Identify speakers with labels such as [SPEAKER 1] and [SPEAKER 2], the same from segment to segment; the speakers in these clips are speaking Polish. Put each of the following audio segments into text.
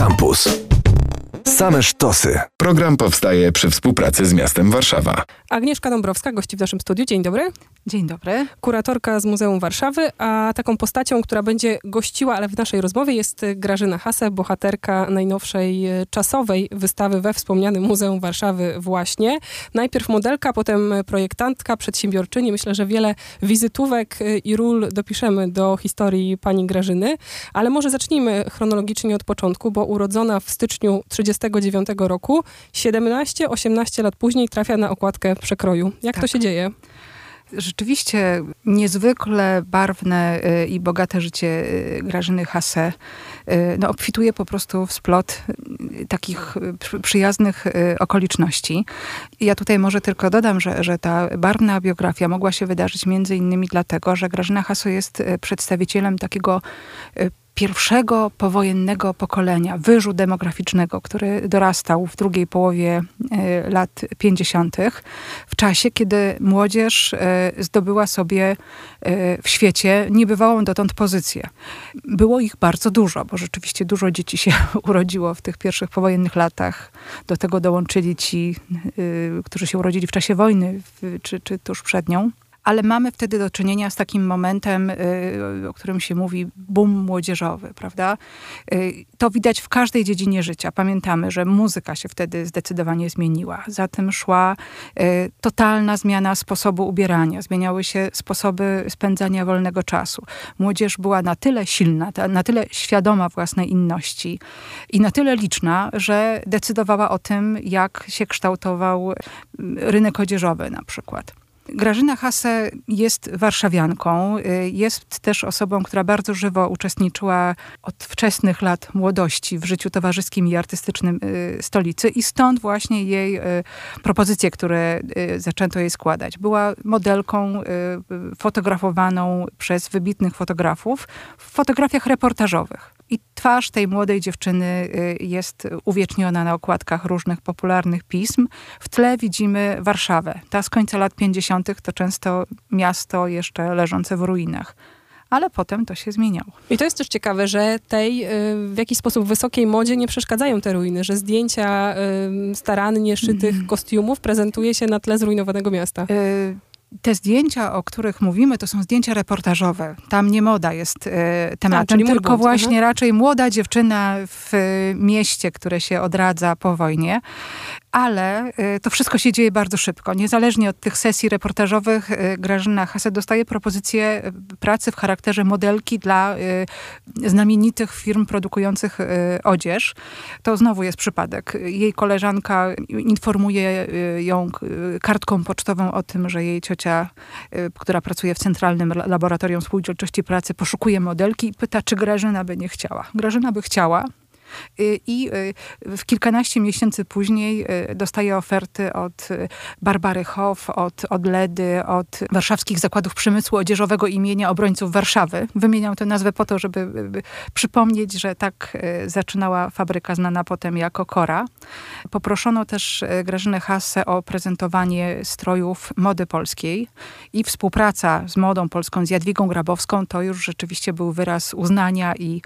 [SPEAKER 1] Campus. Same sztosy.
[SPEAKER 2] Program powstaje przy współpracy z miastem Warszawa.
[SPEAKER 3] Agnieszka Dąbrowska gości w naszym studiu. Dzień dobry.
[SPEAKER 4] Dzień dobry.
[SPEAKER 3] Kuratorka z Muzeum Warszawy, a taką postacią, która będzie gościła, ale w naszej rozmowie jest Grażyna Hase, bohaterka najnowszej e, czasowej wystawy we wspomnianym Muzeum Warszawy właśnie. Najpierw modelka, potem projektantka, przedsiębiorczyni. Myślę, że wiele wizytówek e, i ról dopiszemy do historii pani Grażyny, ale może zacznijmy chronologicznie od początku, bo urodzona w styczniu 1939 roku, 17-18 lat później trafia na okładkę przekroju. Jak
[SPEAKER 4] Tak.
[SPEAKER 3] to się dzieje?
[SPEAKER 4] Rzeczywiście niezwykle barwne y, i bogate życie y, Grażyny Hase y, no, obfituje po prostu w splot takich przy- przyjaznych okoliczności. I ja tutaj może tylko dodam, że, że ta barwna biografia mogła się wydarzyć między innymi dlatego, że Grażyna Haso jest przedstawicielem takiego pierwszego powojennego pokolenia, wyżu demograficznego, który dorastał w drugiej połowie y, lat 50., w czasie, kiedy młodzież y, zdobyła sobie y, w świecie niebywałą dotąd pozycję. Było ich bardzo dużo, bo rzeczywiście dużo dzieci się urodziło w tych pierwszych powojennych latach. Do tego dołączyli ci, którzy się urodzili w czasie wojny, czy, czy tuż przed nią. Ale mamy wtedy do czynienia z takim momentem, y, o którym się mówi boom młodzieżowy, prawda? Y, To widać w każdej dziedzinie życia. Pamiętamy, że muzyka się wtedy zdecydowanie zmieniła. Za tym szła y, totalna zmiana sposobu ubierania. Zmieniały się sposoby spędzania wolnego czasu. Młodzież była na tyle silna, na tyle świadoma własnej inności i na tyle liczna, że decydowała o tym, jak się kształtował rynek odzieżowy na przykład. Grażyna Hase jest warszawianką, y, jest też osobą, która bardzo żywo uczestniczyła od wczesnych lat młodości w życiu towarzyskim i artystycznym y, stolicy i stąd właśnie jej y, propozycje, które zaczęto jej składać. Była modelką fotografowaną przez wybitnych fotografów w fotografiach reportażowych. I twarz tej młodej dziewczyny y, jest uwieczniona na okładkach różnych popularnych pism. W tle widzimy Warszawę. Ta z końca lat 50. to często miasto jeszcze leżące w ruinach. Ale potem to się zmieniało.
[SPEAKER 3] I to jest też ciekawe, że tej y, w jakiś sposób wysokiej modzie nie przeszkadzają te ruiny, że zdjęcia starannie szytych
[SPEAKER 4] Mhm.
[SPEAKER 3] kostiumów prezentuje się na tle zrujnowanego miasta.
[SPEAKER 4] Y, Te zdjęcia, o których mówimy, to są zdjęcia reportażowe. Tam nie moda jest y, tematem,
[SPEAKER 3] czyli mój
[SPEAKER 4] tylko
[SPEAKER 3] błąd,
[SPEAKER 4] właśnie
[SPEAKER 3] aha.
[SPEAKER 4] raczej młoda dziewczyna w y, mieście, które się odradza po wojnie. Ale y, to wszystko się dzieje bardzo szybko. Niezależnie od tych sesji reportażowych, y, Grażyna Hase dostaje propozycję y, pracy w charakterze modelki dla znamienitych firm produkujących odzież. To znowu jest przypadek. Jej koleżanka informuje ją kartką pocztową o tym, że jej ciocia, która pracuje w Centralnym La- Laboratorium Spółdzielczości Pracy, poszukuje modelki i pyta, czy Grażyna by nie chciała. Grażyna by chciała. Y, I y, w kilkanaście miesięcy później y, dostaje oferty od Barbary Hoff, od, od Ledy, od warszawskich zakładów przemysłu odzieżowego imienia obrońców Warszawy. Wymieniam tę nazwę po to, żeby przypomnieć, że tak zaczynała fabryka znana potem jako Kora. Poproszono też Grażynę Hasse o prezentowanie strojów mody polskiej i współpraca z modą polską, z Jadwigą Grabowską, to już rzeczywiście był wyraz uznania i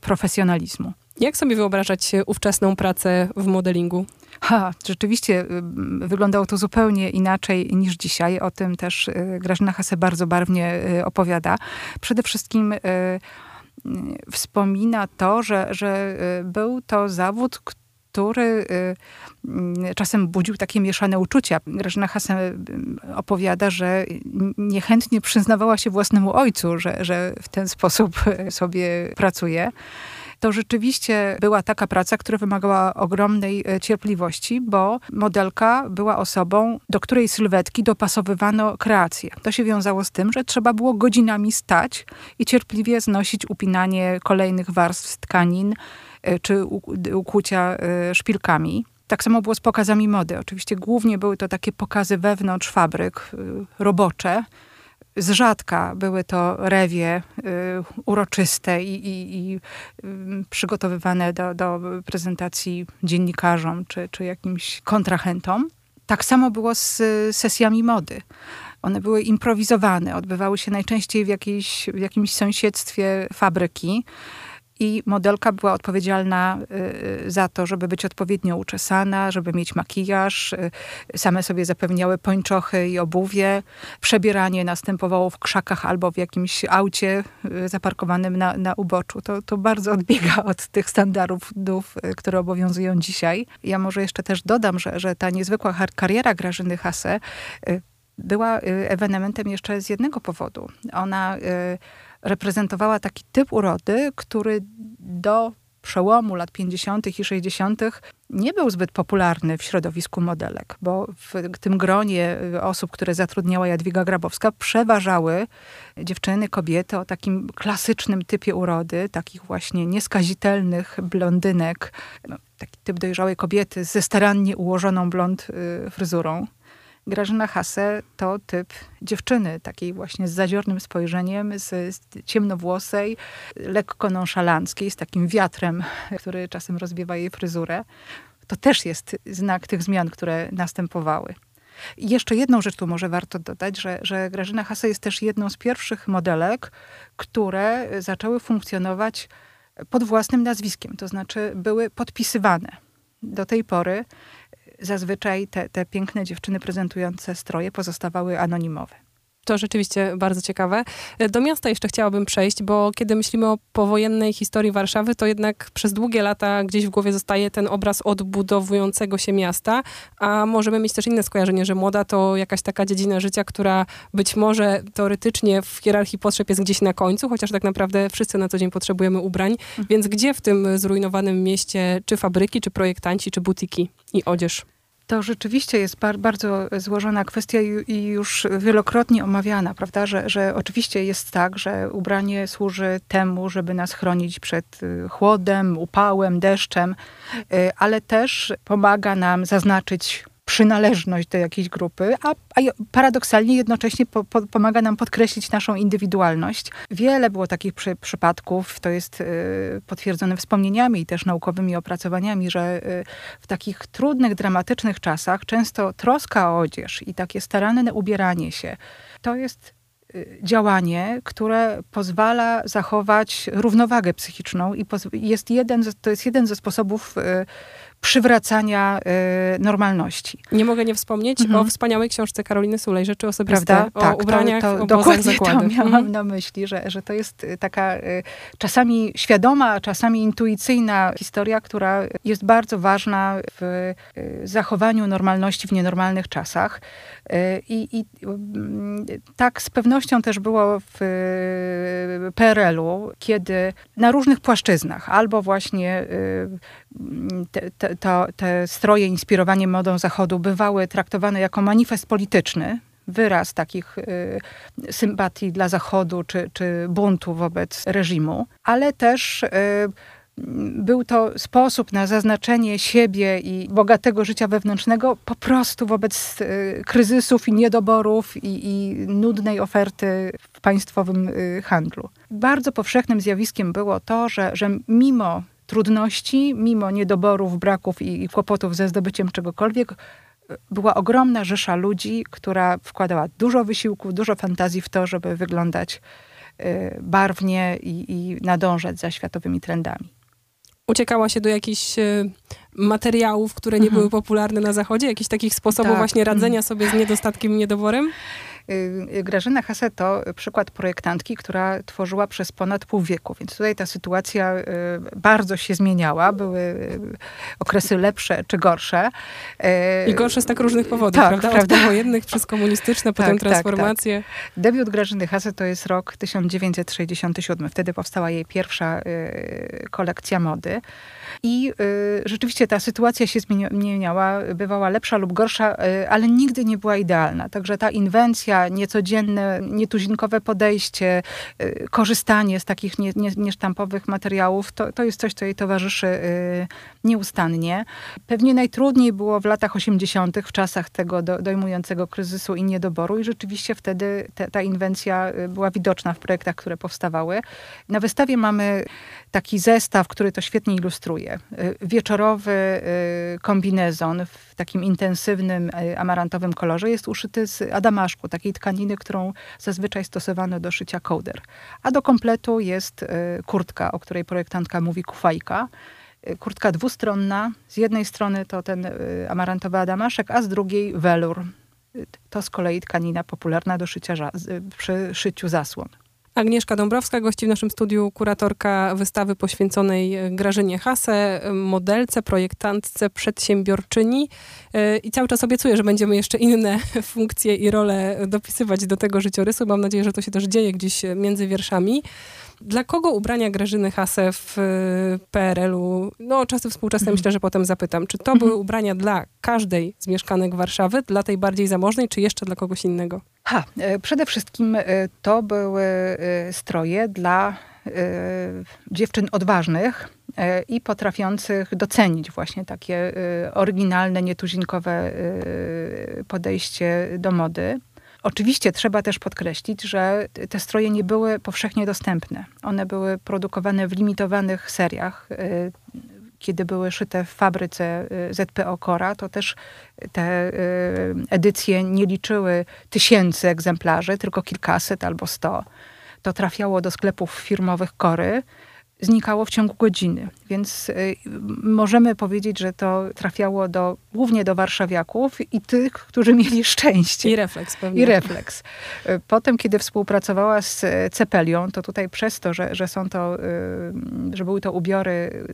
[SPEAKER 4] profesjonalizmu.
[SPEAKER 3] Jak sobie wyobrażać ówczesną pracę w modelingu?
[SPEAKER 4] Ha, rzeczywiście y, wyglądało to zupełnie inaczej niż dzisiaj. O tym też y, Grażyna Hase bardzo barwnie y, opowiada. Przede wszystkim wspomina to, że, że był to zawód, który czasem budził takie mieszane uczucia. Grażyna Hase opowiada, że niechętnie przyznawała się własnemu ojcu, że, że w ten sposób sobie pracuje to rzeczywiście była taka praca, która wymagała ogromnej e, cierpliwości, bo modelka była osobą, do której sylwetki dopasowywano kreację. To się wiązało z tym, że trzeba było godzinami stać i cierpliwie znosić upinanie kolejnych warstw tkanin e, czy ukłucia e, szpilkami. Tak samo było z pokazami mody. Oczywiście głównie były to takie pokazy wewnątrz fabryk, robocze, z rzadka były to rewie y, uroczyste i, i, i y, przygotowywane do, do prezentacji dziennikarzom czy, czy jakimś kontrahentom. Tak samo było z y, sesjami mody. One były improwizowane, odbywały się najczęściej w, jakiejś, w jakimś sąsiedztwie fabryki. I modelka była odpowiedzialna y, za to, żeby być odpowiednio uczesana, żeby mieć makijaż. Y, same sobie zapewniały pończochy i obuwie. Przebieranie następowało w krzakach albo w jakimś aucie y, zaparkowanym na, na uboczu. To, to bardzo odbiega od tych standardów, które obowiązują dzisiaj. Ja może jeszcze też dodam, że, że ta niezwykła kariera Grażyny Hase była ewenementem jeszcze z jednego powodu. Ona reprezentowała taki typ urody, który do przełomu lat 50. i 60. nie był zbyt popularny w środowisku modelek, bo w tym gronie osób, które zatrudniała Jadwiga Grabowska, przeważały dziewczyny, kobiety o takim klasycznym typie urody, takich właśnie nieskazitelnych blondynek, no, taki typ dojrzałej kobiety ze starannie ułożoną blond y, fryzurą. Grażyna Hase to typ dziewczyny, takiej właśnie z zadziornym spojrzeniem, z, z ciemnowłosej, lekko nonszalanckiej, z takim wiatrem, który czasem rozwiewa jej fryzurę. To też jest znak tych zmian, które następowały. I jeszcze jedną rzecz tu może warto dodać, że, że Grażyna Hase jest też jedną z pierwszych modelek, które zaczęły funkcjonować pod własnym nazwiskiem, to znaczy były podpisywane. Do tej pory zazwyczaj te, te piękne dziewczyny prezentujące stroje pozostawały anonimowe.
[SPEAKER 3] To rzeczywiście bardzo ciekawe. Do miasta jeszcze chciałabym przejść, bo kiedy myślimy o powojennej historii Warszawy, to jednak przez długie lata gdzieś w głowie zostaje ten obraz odbudowującego się miasta, a możemy mieć też inne skojarzenie, że moda to jakaś taka dziedzina życia, która być może teoretycznie w hierarchii potrzeb jest gdzieś na końcu, chociaż tak naprawdę wszyscy na co dzień potrzebujemy ubrań. Mhm. Więc gdzie w tym zrujnowanym mieście, czy fabryki, czy projektanci, czy butiki i odzież?
[SPEAKER 4] To rzeczywiście jest bar bardzo złożona kwestia i już wielokrotnie omawiana, prawda? Że, że oczywiście jest tak, że ubranie służy temu, żeby nas chronić przed y, chłodem, upałem, deszczem, y, ale też pomaga nam zaznaczyć przynależność do jakiejś grupy, a, a paradoksalnie jednocześnie po, po, pomaga nam podkreślić naszą indywidualność. Wiele było takich przy, przypadków, to jest y, potwierdzone wspomnieniami i też naukowymi opracowaniami, że y, w takich trudnych, dramatycznych czasach często troska o odzież i takie staranne ubieranie się to jest y, działanie, które pozwala zachować równowagę psychiczną i jest jeden, to jest jeden ze sposobów y, przywracania y, normalności.
[SPEAKER 3] Nie mogę nie wspomnieć mhm. o wspaniałej książce Karoliny Sulej, Rzeczy Osobiste, Prawda? o
[SPEAKER 4] tak,
[SPEAKER 3] ubraniach,
[SPEAKER 4] to, to, dokładnie
[SPEAKER 3] zakłady.
[SPEAKER 4] to miałam mhm. na myśli, że, że to jest y, taka y, czasami świadoma, czasami intuicyjna historia, która jest bardzo ważna w y, zachowaniu normalności w nienormalnych czasach. Y, I, I, mm, tak z pewnością też było w y, PRL-u, kiedy na różnych płaszczyznach, albo właśnie te, te, to, te stroje inspirowanie modą Zachodu bywały traktowane jako manifest polityczny, wyraz takich y, sympatii dla Zachodu czy, czy buntu wobec reżimu, ale też y, był to sposób na zaznaczenie siebie i bogatego życia wewnętrznego po prostu wobec y, kryzysów i niedoborów i, i nudnej oferty w państwowym y, handlu. Bardzo powszechnym zjawiskiem było to, że, że mimo trudności, mimo niedoborów, braków i, i kłopotów ze zdobyciem czegokolwiek, była ogromna rzesza ludzi, która wkładała dużo wysiłku, dużo fantazji w to, żeby wyglądać y, barwnie i, i nadążać za światowymi trendami.
[SPEAKER 3] Uciekała się do jakichś y, materiałów, które nie mhm. były popularne na Zachodzie? Jakichś takich sposobów tak. właśnie radzenia sobie z niedostatkiem i niedoborem?
[SPEAKER 4] Y, Grażyna Hase to przykład projektantki, która tworzyła przez ponad pół wieku, więc tutaj ta sytuacja y, bardzo się zmieniała. Były y, okresy lepsze czy gorsze.
[SPEAKER 3] I gorsze z tak różnych powodów, tak, prawda? Od powojennych przez komunistyczne, potem tak, transformacje. Tak,
[SPEAKER 4] tak. Debiut Grażyny Hase to jest rok 1967. Wtedy powstała jej pierwsza kolekcja mody. I y, rzeczywiście ta sytuacja się zmieniała, bywała lepsza lub gorsza, y, ale nigdy nie była idealna. Także ta inwencja, niecodzienne, nietuzinkowe podejście, y, korzystanie z takich nie, nie, niesztampowych materiałów, to, to jest coś, co jej towarzyszy nieustannie. Pewnie najtrudniej było w latach 80., w czasach tego do, dojmującego kryzysu i niedoboru, i rzeczywiście wtedy te, ta inwencja była widoczna w projektach, które powstawały. Na wystawie mamy taki zestaw, który to świetnie ilustruje. Y, wieczorowy y, kombinezon w takim intensywnym, y, amarantowym kolorze jest uszyty z adamaszku, takiej tkaniny, którą zazwyczaj stosowano do szycia kołder. A do kompletu jest kurtka, o której projektantka mówi kufajka. Kurtka dwustronna. Z jednej strony to ten amarantowy adamaszek, a z drugiej welur. To z kolei tkanina popularna do szycia przy szyciu zasłon.
[SPEAKER 3] Agnieszka Dąbrowska gości w naszym studiu, kuratorka wystawy poświęconej Grażynie Hase, modelce, projektantce, przedsiębiorczyni. E, I cały czas obiecuję, że będziemy jeszcze inne funkcje i role dopisywać do tego życiorysu. Mam nadzieję, że to się też dzieje gdzieś między wierszami. Dla kogo ubrania Grażyny Hase w e, PRL-u? No, czasy współczesne mhm. myślę, że potem zapytam. Czy to były mhm. ubrania dla każdej z mieszkanek Warszawy, dla tej bardziej zamożnej, czy jeszcze dla kogoś innego?
[SPEAKER 4] Ha, e, przede wszystkim e, to były stroje dla dziewczyn odważnych i potrafiących docenić właśnie takie oryginalne, nietuzinkowe podejście do mody. Oczywiście trzeba też podkreślić, że te stroje nie były powszechnie dostępne. One były produkowane w limitowanych seriach. Kiedy były szyte w fabryce y, ZPO Kora, to też te y, edycje nie liczyły tysięcy egzemplarzy, tylko kilkaset albo sto. To trafiało do sklepów firmowych Kory znikało w ciągu godziny. Więc y, możemy powiedzieć, że to trafiało do, głównie do warszawiaków i tych, którzy mieli szczęście.
[SPEAKER 3] I refleks pewnie.
[SPEAKER 4] I refleks. Y, potem, kiedy współpracowała z y, Cepelią, to tutaj przez to, że, że są to, że były to ubiory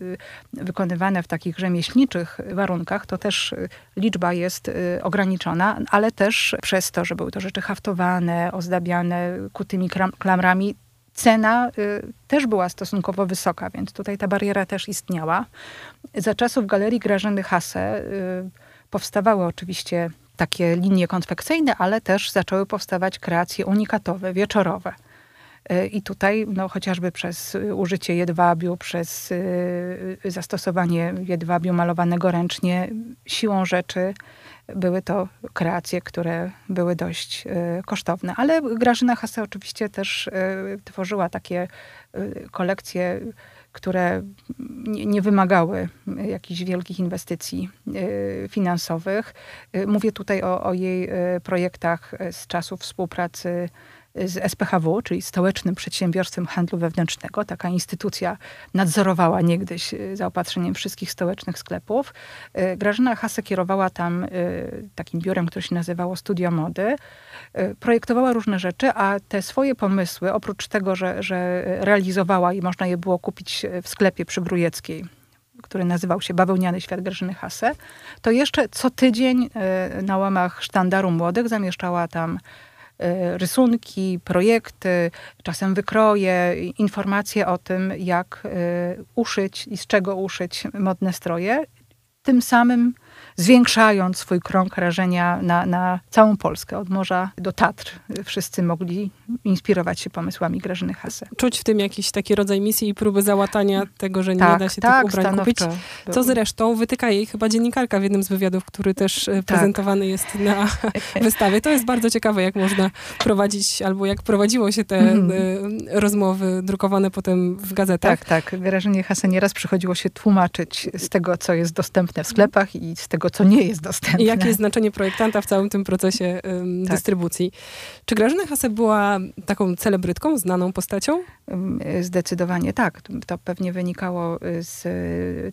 [SPEAKER 4] wykonywane w takich rzemieślniczych warunkach, to też liczba jest ograniczona, ale też przez to, że były to rzeczy haftowane, ozdabiane kutymi klamrami, cena y, też była stosunkowo wysoka, więc tutaj ta bariera też istniała. Za czasów Galerii Grażyny Hase y, powstawały oczywiście takie linie konfekcyjne, ale też zaczęły powstawać kreacje unikatowe, wieczorowe. Y, I tutaj no, chociażby przez użycie jedwabiu, przez zastosowanie jedwabiu malowanego ręcznie, siłą rzeczy były to kreacje, które były dość e, kosztowne. Ale Grażyna Hase oczywiście też e, tworzyła takie e, kolekcje, które nie, wymagały jakichś wielkich inwestycji finansowych. Mówię tutaj o, o jej projektach z czasów współpracy z SPHW, czyli Stołecznym Przedsiębiorstwem Handlu Wewnętrznego. Taka instytucja nadzorowała niegdyś y, zaopatrzeniem wszystkich stołecznych sklepów. Y, Grażyna Hase kierowała tam y, takim biurem, które się nazywało Studio Mody. Projektowała różne rzeczy, a te swoje pomysły, oprócz tego, że, że realizowała i można je było kupić w sklepie przy Grujeckiej, który nazywał się Bawełniany Świat Grażyny Hase, to jeszcze co tydzień na łamach Sztandaru Młodych zamieszczała tam rysunki, projekty, czasem wykroje, informacje o tym, jak e, uszyć i z czego uszyć modne stroje. Tym samym zwiększając swój krąg rażenia na, na całą Polskę, od morza do Tatr. Wszyscy mogli inspirować się pomysłami Grażyny Hase.
[SPEAKER 3] Czuć w tym jakiś taki rodzaj misji i próby załatania tego, że tak, nie da się tak, tych ubrań kupić. Co zresztą wytyka jej chyba dziennikarka w jednym z wywiadów, który też e, tak. prezentowany jest na wystawie. To jest bardzo ciekawe, jak można prowadzić, albo jak prowadziło się te mm. rozmowy drukowane potem w gazetach.
[SPEAKER 4] Tak, tak. Grażynie Hase nieraz przychodziło się tłumaczyć z tego, co jest dostępne w sklepach i z tego, co nie jest dostępne.
[SPEAKER 3] I jakie jest znaczenie projektanta w całym tym procesie um, tak. dystrybucji. Czy Grażyna Hase była taką celebrytką, znaną postacią?
[SPEAKER 4] Zdecydowanie tak. To pewnie wynikało z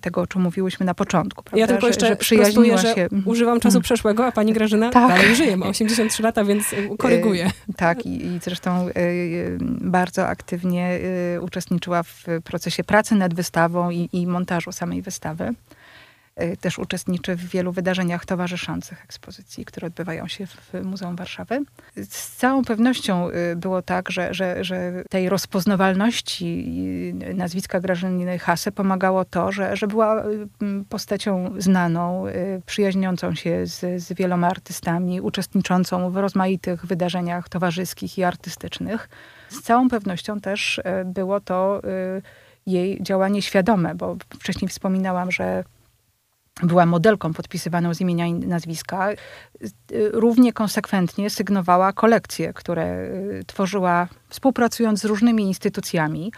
[SPEAKER 4] tego, o czym mówiłyśmy na początku.
[SPEAKER 3] Prawda? Ja tylko jeszcze że, że przyjaźniła że się. używam czasu hmm. przeszłego, a pani Grażyna tak. dalej żyje, ma 83 lata, więc koryguję.
[SPEAKER 4] E, tak i, i zresztą bardzo aktywnie uczestniczyła w procesie pracy nad wystawą i, i montażu samej wystawy. Y, też uczestniczy w wielu wydarzeniach towarzyszących ekspozycji, które odbywają się w Muzeum Warszawy. Z całą pewnością y, było tak, że, że, że tej rozpoznawalności y, nazwiska Grażyny Hase pomagało to, że, że była postacią znaną, przyjaźniącą się z, z wieloma artystami, uczestniczącą w rozmaitych wydarzeniach towarzyskich i artystycznych. Z całą pewnością też było to jej działanie świadome, bo wcześniej wspominałam, że była modelką podpisywaną z imienia i nazwiska, równie konsekwentnie sygnowała kolekcje, które y, tworzyła współpracując z różnymi instytucjami.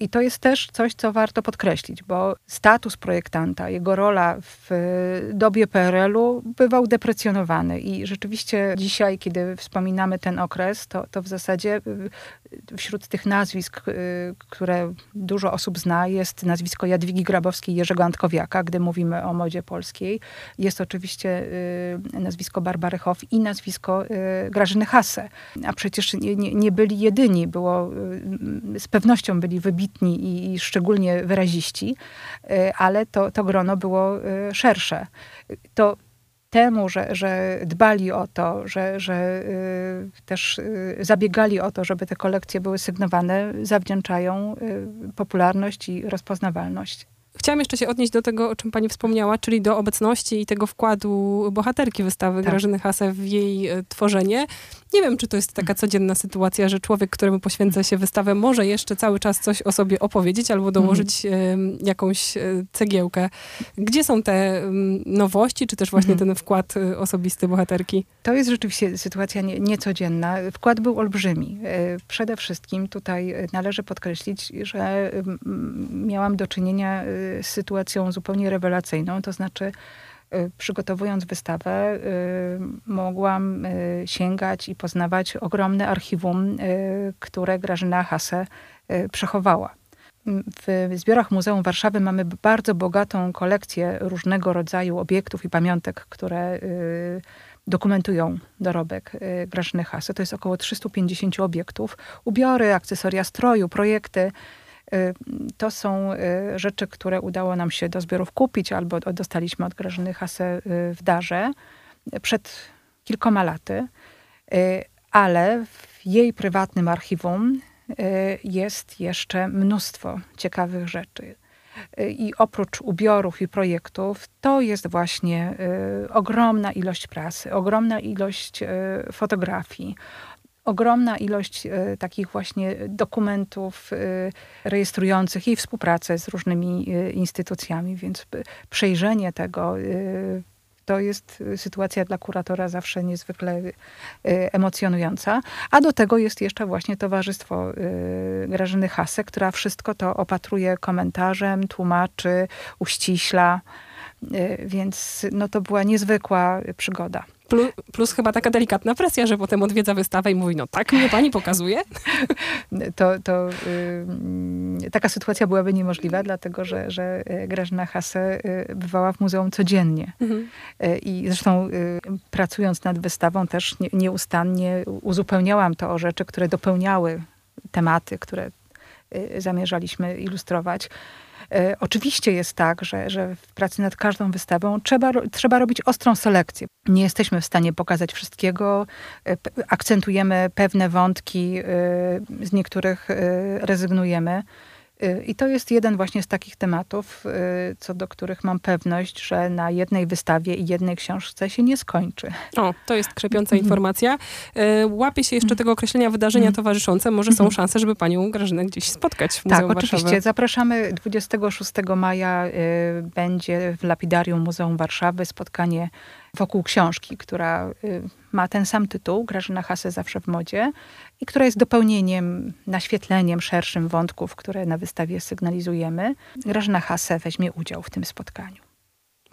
[SPEAKER 4] I to jest też coś, co warto podkreślić, bo status projektanta, jego rola w dobie PRL-u bywał deprecjonowany. I rzeczywiście dzisiaj, kiedy wspominamy ten okres, to, to w zasadzie y, wśród tych nazwisk, y, które dużo osób zna, jest nazwisko Jadwigi Grabowskiej i Jerzego Antkowiaka, gdy mówimy o modzie polskiej. Jest oczywiście y, nazwisko Barbary Hoff i nazwisko Grażyny Hasse. A przecież nie, nie, byli jedyni. Było, z pewnością byli wybitni i, i szczególnie wyraziści, y, ale to, to grono było y, szersze. To temu, że, że dbali o to, że, że y, też y, zabiegali o to, żeby te kolekcje były sygnowane, zawdzięczają y, popularność i rozpoznawalność.
[SPEAKER 3] Chciałam jeszcze się odnieść do tego, o czym pani wspomniała, czyli do obecności i tego wkładu bohaterki wystawy tak. Grażyny Hase w jej e, tworzenie. Nie wiem, czy to jest taka codzienna sytuacja, że człowiek, któremu poświęca się wystawę, może jeszcze cały czas coś o sobie opowiedzieć albo dołożyć mm. jakąś e, cegiełkę. Gdzie są te nowości, czy też właśnie mm. ten wkład osobisty bohaterki?
[SPEAKER 4] To jest rzeczywiście sytuacja nie, niecodzienna. Wkład był olbrzymi. Przede wszystkim tutaj należy podkreślić, że miałam do czynienia sytuacją zupełnie rewelacyjną, to znaczy y, przygotowując wystawę, y, mogłam y, sięgać i poznawać ogromne archiwum, które Grażyna Hase przechowała. W zbiorach Muzeum Warszawy mamy bardzo bogatą kolekcję różnego rodzaju obiektów i pamiątek, które dokumentują dorobek Grażyny Hase. To jest około 350 obiektów. Ubiory, akcesoria stroju, projekty, to są y, rzeczy, które udało nam się do zbiorów kupić albo dostaliśmy od Grażyny Hase y, w darze przed kilkoma laty, ale w jej prywatnym archiwum jest jeszcze mnóstwo ciekawych rzeczy. I oprócz ubiorów i projektów, to jest właśnie ogromna ilość prasy, ogromna ilość fotografii, ogromna ilość e, takich właśnie dokumentów e, rejestrujących jej współpracę z różnymi e, instytucjami, więc przejrzenie tego to jest sytuacja dla kuratora zawsze niezwykle emocjonująca. A do tego jest jeszcze właśnie towarzystwo Grażyny Hase, która wszystko to opatruje komentarzem, tłumaczy, uściśla. Więc no, to była niezwykła przygoda.
[SPEAKER 3] Plus, plus, chyba taka delikatna presja, że potem odwiedza wystawę i mówi, no tak mnie pani pokazuje?
[SPEAKER 4] To, to yy, taka sytuacja byłaby niemożliwa, dlatego że, że y, Grażyna Hase y, bywała w muzeum codziennie. Mhm. Y, I zresztą pracując nad wystawą też nie, nieustannie uzupełniałam to o rzeczy, które dopełniały tematy, które zamierzaliśmy ilustrować. E, oczywiście jest tak, że, że w pracy nad każdą wystawą trzeba, trzeba robić ostrą selekcję. Nie jesteśmy w stanie pokazać wszystkiego, e, akcentujemy pewne wątki, e, z niektórych rezygnujemy. I to jest jeden właśnie z takich tematów, co do których mam pewność, że na jednej wystawie i jednej książce się nie skończy.
[SPEAKER 3] O, to jest krzepiąca mhm. informacja. Łapie się jeszcze tego określenia wydarzenia mhm. towarzyszące. Może są mhm. szanse, żeby panią Grażynę gdzieś spotkać w Muzeum
[SPEAKER 4] Tak, oczywiście. Zapraszamy 26 maja będzie w Lapidarium Muzeum Warszawy spotkanie wokół książki, która ma ten sam tytuł, Grażyna Hase zawsze w modzie i która jest dopełnieniem, naświetleniem szerszym wątków, które na wystawie sygnalizujemy. Grażyna Hase weźmie udział w tym spotkaniu.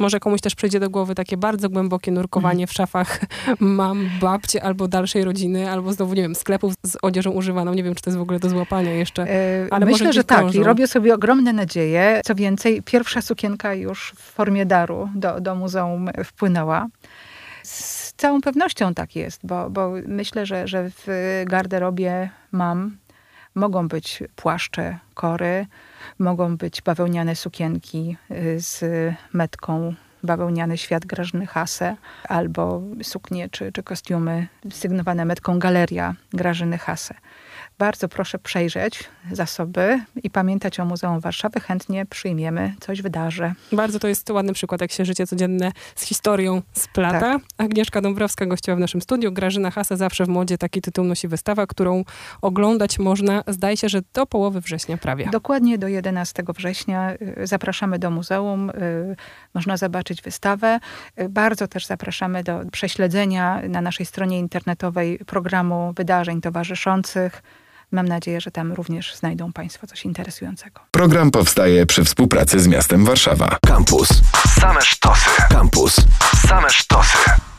[SPEAKER 3] Może komuś też przyjdzie do głowy takie bardzo głębokie nurkowanie w szafach mam, babci albo dalszej rodziny, albo znowu, nie wiem, sklepów z odzieżą używaną. Nie wiem, czy to jest w ogóle do złapania jeszcze. E,
[SPEAKER 4] ale Myślę, że tak. I robię sobie ogromne nadzieje. Co więcej, pierwsza sukienka już w formie daru do, do muzeum wpłynęła. Z całą pewnością tak jest, bo, bo myślę, że, że w garderobie mam mogą być płaszcze, kory, mogą być bawełniane sukienki y, z metką bawełniany świat Grażyny Hase, albo suknie czy, czy kostiumy sygnowane metką Galeria Grażyny Hase bardzo proszę przejrzeć zasoby i pamiętać o Muzeum Warszawy. Chętnie przyjmiemy, coś wydarzy.
[SPEAKER 3] Bardzo to jest ładny przykład, jak się życie codzienne z historią splata. Tak. Agnieszka Dąbrowska gościła w naszym studiu. Grażyna Hasa zawsze w modzie taki tytuł nosi wystawa, którą oglądać można, zdaje się, że do połowy września prawie.
[SPEAKER 4] Dokładnie do 11 września y, zapraszamy do muzeum. Y, można zobaczyć wystawę. Y, bardzo też zapraszamy do prześledzenia na naszej stronie internetowej programu wydarzeń towarzyszących Mam nadzieję, że tam również znajdą Państwo coś interesującego.
[SPEAKER 2] Program powstaje przy współpracy z miastem Warszawa.
[SPEAKER 1] Campus. Same sztosy. Campus. Same sztosy.